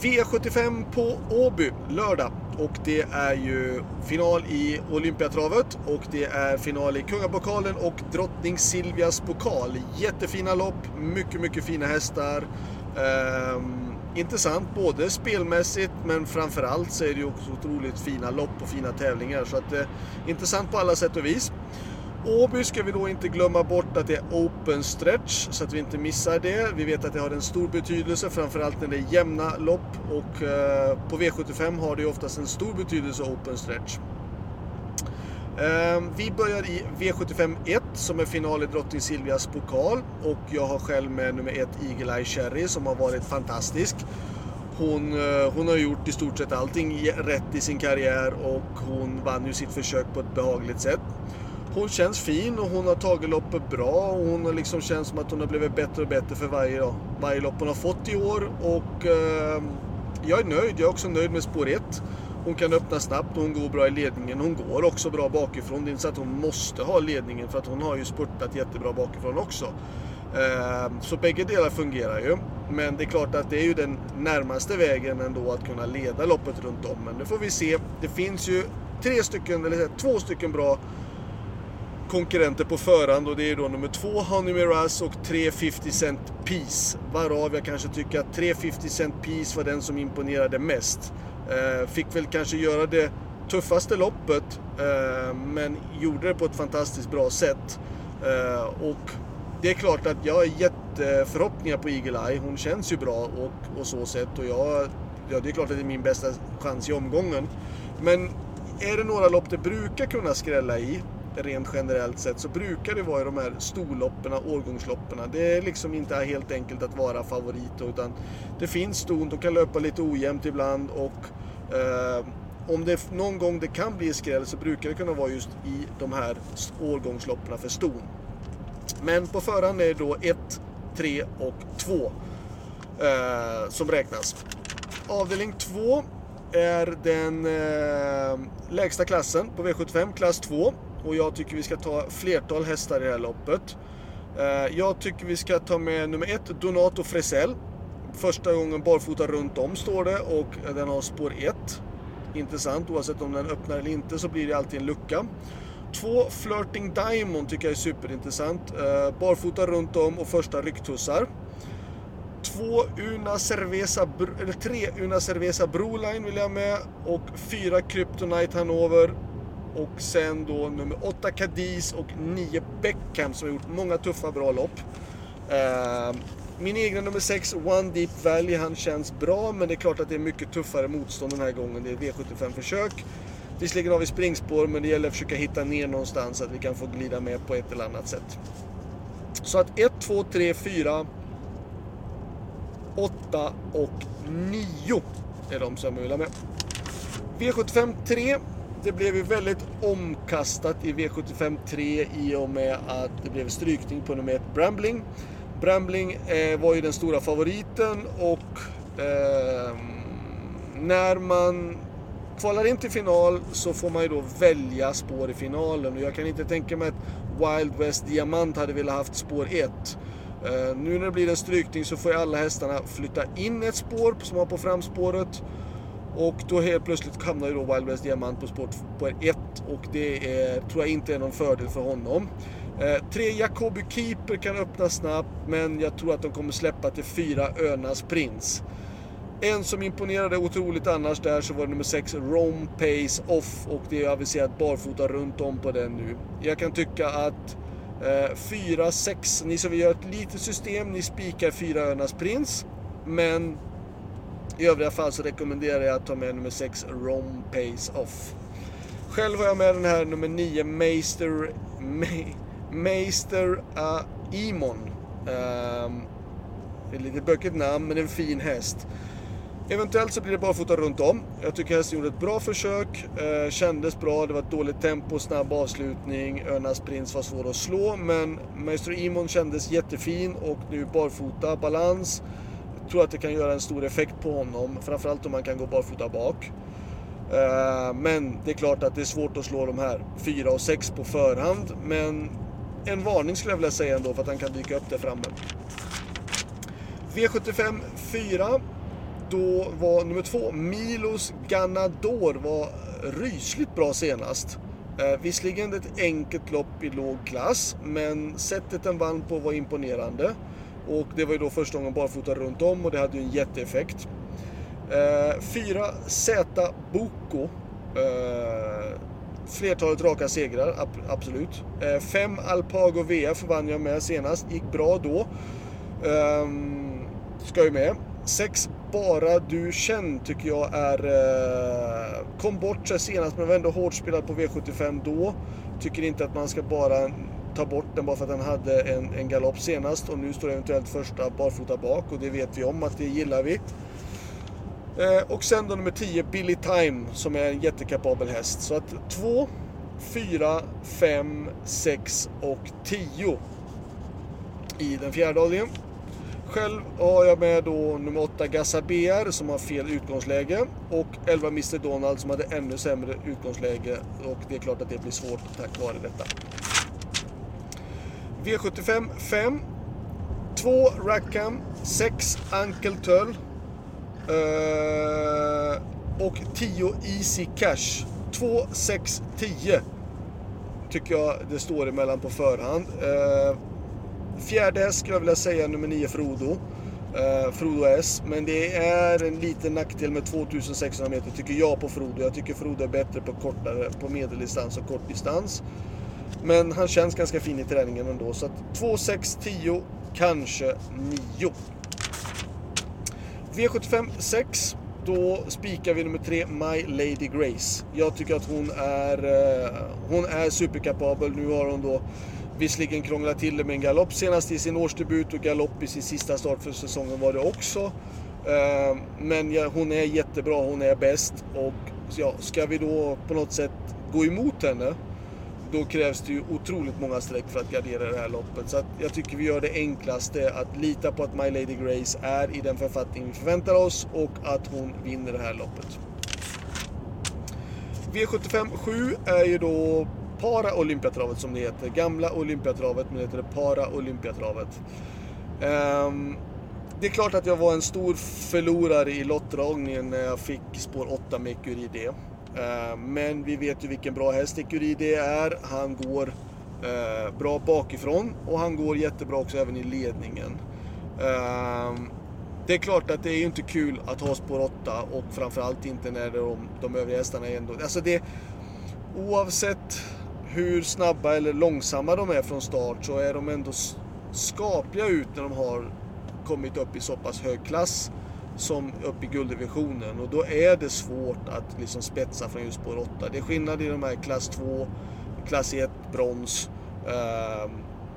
V75 på Åby lördag. Och det är ju final i Olympiatravet och det är final i Kungapokalen och Drottning Silvias pokal. Jättefina lopp, mycket, mycket fina hästar. Ehm, intressant både spelmässigt men framförallt så är det ju också otroligt fina lopp och fina tävlingar. Så att, eh, intressant på alla sätt och vis. Åby ska vi då inte glömma bort att det är open stretch så att vi inte missar det. Vi vet att det har en stor betydelse framförallt när det är jämna lopp och eh, på V75 har det ju oftast en stor betydelse open stretch. Eh, vi börjar i V75 1 som är final i Drottning Silvias pokal och jag har själv med nummer 1 Eagle Eye Cherry som har varit fantastisk. Hon, eh, hon har gjort i stort sett allting rätt i sin karriär och hon vann ju sitt försök på ett behagligt sätt hon känns fin och hon har tagit loppet bra och hon har liksom känns som att hon har blivit bättre och bättre för varje, dag, varje lopp hon har fått i år. Och eh, jag är nöjd. Jag är också nöjd med spår 1. Hon kan öppna snabbt och hon går bra i ledningen. Hon går också bra bakifrån. Det är inte så att hon måste ha ledningen för att hon har ju spurtat jättebra bakifrån också. Ehm, så bägge delar fungerar ju. Men det är klart att det är ju den närmaste vägen ändå att kunna leda loppet runt om. Men nu får vi se. Det finns ju tre stycken, eller två stycken bra konkurrenter på förhand och det är då nummer två Honey Miraz och 350 Cent Piece. Varav jag kanske tycker att 350 Cent Piece var den som imponerade mest. Eh, fick väl kanske göra det tuffaste loppet eh, men gjorde det på ett fantastiskt bra sätt. Eh, och det är klart att jag har jätteförhoppningar på Eagle Eye. Hon känns ju bra och, och så sett och jag, ja, det är klart att det är min bästa chans i omgången. Men är det några lopp det brukar kunna skrälla i rent generellt sett så brukar det vara i de här storloppen, årgångsloppen. Det är liksom inte helt enkelt att vara favorit utan det finns ston, de kan löpa lite ojämnt ibland och eh, om det någon gång det kan bli skräll så brukar det kunna vara just i de här årgångsloppen för ston. Men på förhand är det då 1, 3 och 2 eh, som räknas. Avdelning 2 är den eh, lägsta klassen på V75, klass 2 och jag tycker vi ska ta flertal hästar i det här loppet. Eh, jag tycker vi ska ta med nummer ett, Donato Fresell. Första gången barfota runt om står det och den har spår 1. Intressant, oavsett om den öppnar eller inte så blir det alltid en lucka. Två Flirting Diamond tycker jag är superintressant. Eh, barfota runt om och första rycktussar. Två Una Cerveza, eller tre Una Cerveza Broline vill jag med och fyra Kryptonite Hanover och sen då nummer 8 Cadiz och 9 Beckham som har gjort många tuffa bra lopp. Ehm, min egna nummer 6 One Deep Valley, han känns bra men det är klart att det är mycket tuffare motstånd den här gången. Det är V75-försök. Visserligen har vi springspår men det gäller att försöka hitta ner någonstans så att vi kan få glida med på ett eller annat sätt. Så att 1, 2, 3, 4, 8 och 9 är de som jag vill ha med. V75 3 det blev ju väldigt omkastat i V75 3 i och med att det blev strykning på nummer 1 Brambling. Brambling eh, var ju den stora favoriten och eh, när man kvalar in till final så får man ju då välja spår i finalen och jag kan inte tänka mig att Wild West Diamant hade velat haft spår 1. Eh, nu när det blir en strykning så får ju alla hästarna flytta in ett spår som har på framspåret och då helt plötsligt hamnar ju då Wild West Diamant på spår, 1 och det är, tror jag inte är någon fördel för honom. Eh, tre Jacobi Keeper kan öppna snabbt men jag tror att de kommer släppa till fyra Önas Prins. En som imponerade otroligt annars där så var det nummer 6 Rome Pace Off och det är aviserat barfota runt om på den nu. Jag kan tycka att 4, eh, 6, ni som vill göra ett litet system, ni spikar fyra Önas Prins. Men i övriga fall så rekommenderar jag att ta med nummer 6 Rom Pace Off. Själv har jag med den här nummer 9 Meister, Meister uh, Imon. Um, ehm, det är lite bökigt namn men en fin häst. Eventuellt så blir det barfota runt om. Jag tycker hästen gjorde ett bra försök. Eh, kändes bra, det var ett dåligt tempo, snabb avslutning. Önas Prins var svår att slå men Maestro Imon kändes jättefin och nu barfota, balans tror att det kan göra en stor effekt på honom. Framförallt om man kan gå barfota bak. Eh, men det är klart att det är svårt att slå de här 4 och 6 på förhand. Men en varning skulle jag vilja säga ändå för att han kan dyka upp där framme. V75 4. då var nummer 2, Milos Ganador, var rysligt bra senast. Eh, visserligen ett enkelt lopp i låg klass, men sättet den vann på var imponerande. Och det var ju då första gången barfota runt om och det hade ju en jätteeffekt. Eh, fyra Z Boko. Eh, flertalet raka segrar, ab absolut. Eh, fem Alpago VF vann jag med senast, gick bra då. Eh, ska ju med. Sex Bara Du Känn tycker jag är... Eh, kom bort sig senast men var ändå hårt spelad på V75 då. Tycker inte att man ska bara ta bort den bara för att den hade en, en galopp senast och nu står eventuellt första barfota bak och det vet vi om att det gillar vi. Eh, och sen då nummer 10, Billy Time, som är en jättekapabel häst. Så att 2, 4, 5, 6 och 10 i den fjärde avdelningen. Själv har jag med då nummer 8 Gassa BR som har fel utgångsläge och 11 Mr Donald som hade ännu sämre utgångsläge och det är klart att det blir svårt tack vare detta. V75 5 2 Rackham 6 Uncle Tull uh, eh, och 10 Easy Cash 2, 6, 10 tycker jag det står emellan på förhand. Uh, Fjärde häst skulle jag vilja säga nummer 9 Frodo. Eh, Frodo S. Men det är en liten nackdel med 2600 meter tycker jag på Frodo. Jag tycker Frodo är bättre på kortare, på medeldistans och kortdistans. Men han känns ganska fin i träningen ändå. Så att 2, 6, 10, kanske 9. V75 6. Då spikar vi nummer 3, My Lady Grace. Jag tycker att hon är, eh, hon är superkapabel. Nu har hon då Visserligen krånglat till det med en galopp senast i sin årsdebut och galopp i sin sista start för säsongen var det också. Eh, men hon är jättebra, hon är bäst och ja, ska vi då på något sätt gå emot henne då krävs det ju otroligt många streck för att gardera det här loppet. Så jag tycker vi gör det enklaste att lita på att My Lady Grace är i den författning vi förväntar oss och att hon vinner det här loppet. V75 7 är ju då Para-Olympiatravet som det heter. Gamla Olympiatravet, men det heter Para-Olympiatravet. Um, det är klart att jag var en stor förlorare i lottdragningen när jag fick spår 8 med Curie D. Eh, men vi vet ju vilken bra häst Ecuride är. Han går eh, bra bakifrån och han går jättebra också även i ledningen. Ehm, det är klart att det är ju inte kul att ha spår 8 och framförallt inte när de, de övriga hästarna är ändå... Alltså det, oavsett hur snabba eller långsamma de är från start så är de ändå skapliga ut när de har kommit upp i så pass hög klass som upp i gulddivisionen och då är det svårt att liksom spetsa från just spår 8. Det är skillnad i de här klass 2, klass 1, brons. Ehm,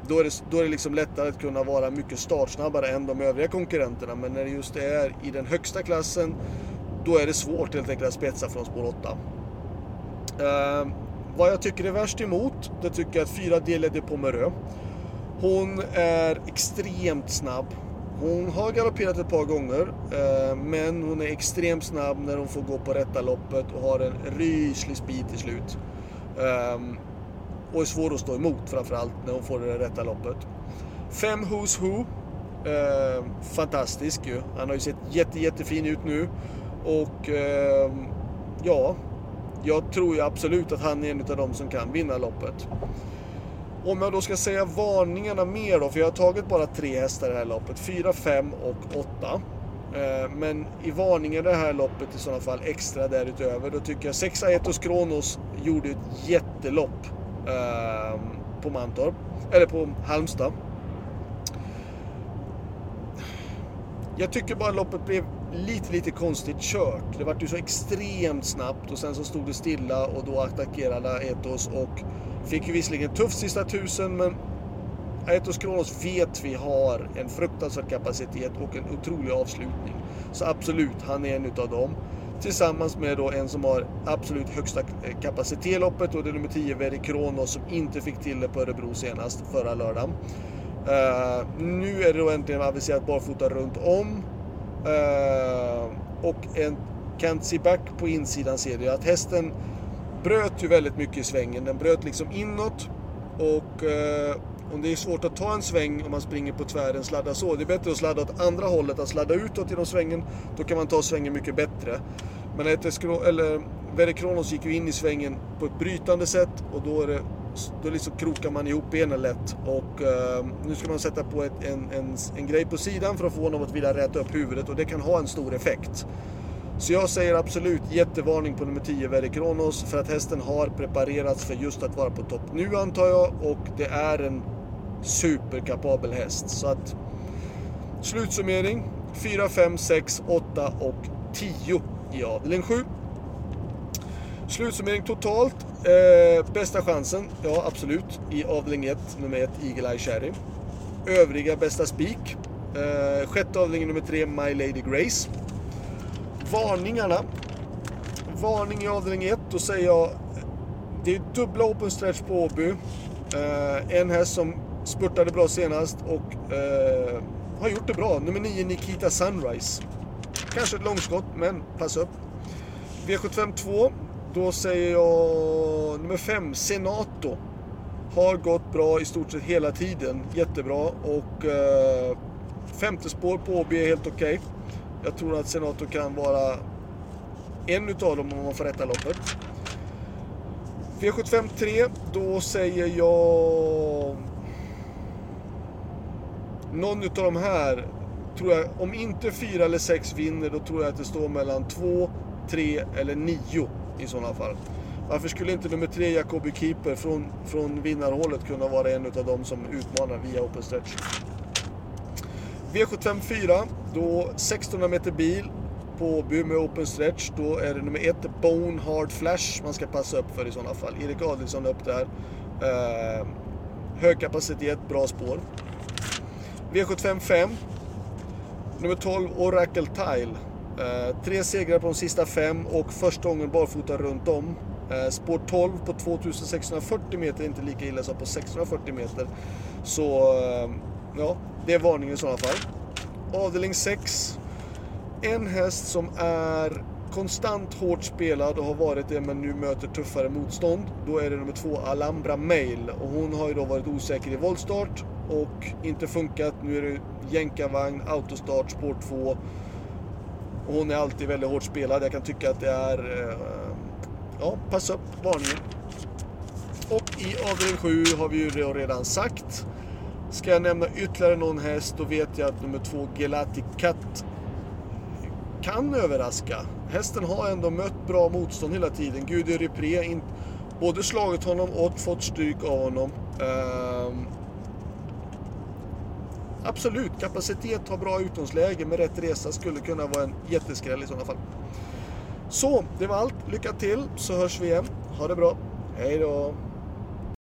då är det, då är det liksom lättare att kunna vara mycket startsnabbare än de övriga konkurrenterna men när det just är i den högsta klassen då är det svårt helt enkelt att spetsa från spår 8. Ehm, vad jag tycker är värst emot, det tycker jag att fyra Delia de Pomerö. Hon är extremt snabb. Hon har galopperat ett par gånger, eh, men hon är extremt snabb när hon får gå på rätta loppet och har en ryslig speed till slut. Ehm, och är svår att stå emot framförallt när hon får det rätta loppet. Fem Who's Who. Ehm, fantastisk ju. Han har ju sett jätte, jättefin ut nu. Och ehm, ja, jag tror ju absolut att han är en av dem som kan vinna loppet. Om jag då ska säga varningarna mer då, för jag har tagit bara tre hästar i det här loppet. Fyra, fem och åtta. Eh, men i varningen i det här loppet i sådana fall extra därutöver, då tycker jag 6 Aetos Kronos gjorde ett jättelopp ehm, på Mantorp, eller på Halmstad. Jag tycker bara loppet blev lite, lite konstigt kört. Det vart ju så extremt snabbt och sen så stod det stilla och då attackerade Etos och fick ju visserligen tufft sista tusen men Aetos Kronos vet vi har en fruktansvärd kapacitet och en otrolig avslutning. Så absolut, han är en utav dem. Tillsammans med då en som har absolut högsta kapacitet i loppet och det är nummer 10 Veri Kronos som inte fick till det på Örebro senast förra lördagen. Uh, nu är det då äntligen aviserat barfota runt om. Uh, och en can't back på insidan ser du att hästen bröt ju väldigt mycket i svängen. Den bröt liksom inåt och eh, om det är svårt att ta en sväng om man springer på tvären, sladda så. Det är bättre att sladda åt andra hållet, att sladda utåt genom svängen. Då kan man ta svängen mycket bättre. Men Verre Kronos gick ju in i svängen på ett brytande sätt och då, är det, då liksom krokar man ihop benen lätt. Och eh, nu ska man sätta på ett, en, en, en grej på sidan för att få honom att vilja räta upp huvudet och det kan ha en stor effekt. Så jag säger absolut jättevarning på nummer 10 Verikronos för att hästen har preparerats för just att vara på topp nu antar jag och det är en superkapabel häst. Så att slutsummering 4, 5, 6, 8 och 10 i avdelning 7. Slutsummering totalt. Eh, bästa chansen, ja absolut, i avdelning 1, nummer 1, Eagle Eye Cherry. Övriga bästa spik. Eh, sjätte avdelningen nummer 3, My Lady Grace. Varningarna. Varning i avdelning 1, då säger jag det är dubbla open stretch på Åby. Eh, en häst som spurtade bra senast och eh, har gjort det bra. Nummer 9, Nikita Sunrise. Kanske ett långskott, men pass upp. V75 2, då säger jag nummer 5, Senato. Har gått bra i stort sett hela tiden. Jättebra. Och eh, femte spår på Åby är helt okej. Okay. Jag tror att Senato kan vara en utav dem om man får rätta loppet. V75 3, då säger jag... Någon utav de här, tror jag, om inte 4 eller 6 vinner, då tror jag att det står mellan 2, 3 eller 9 i sådana fall. Varför skulle inte nummer 3, Jacobi Keeper, från, från vinnarhålet kunna vara en utav dem som utmanar via Open Stretch? V75 4, då 1600 meter bil på Bumeå open stretch. Då är det nummer 1, Bone Hard Flash man ska passa upp för i sådana fall. Erik Adelsson upp där. Eh, hög kapacitet, bra spår. V75 5. Nummer 12, Oracle Tile. Eh, tre segrar på de sista fem och första gången barfota runt om. Eh, spår 12 på 2640 meter är inte lika illa som på 640 meter. Så eh, ja, det är varningen i sådana fall. Avdelning 6. En häst som är konstant hårt spelad och har varit det men nu möter tuffare motstånd. Då är det nummer två Alhambra Mail och hon har ju då varit osäker i voltstart och inte funkat. Nu är det jänkarvagn, autostart, spår 2. Och hon är alltid väldigt hårt spelad. Jag kan tycka att det är... Eh, ja, pass upp, varningen. Och i avdelning 7 har vi ju redan sagt. Ska jag nämna ytterligare någon häst då vet jag att nummer två Gelati Cat kan överraska. Hästen har ändå mött bra motstånd hela tiden. Gudi Repré både slagit honom och fått stryk av honom. Ehm, absolut, kapacitet har bra utgångsläge med rätt resa skulle kunna vara en jätteskräll i sådana fall. Så, det var allt. Lycka till så hörs vi igen. Ha det bra. Hej då!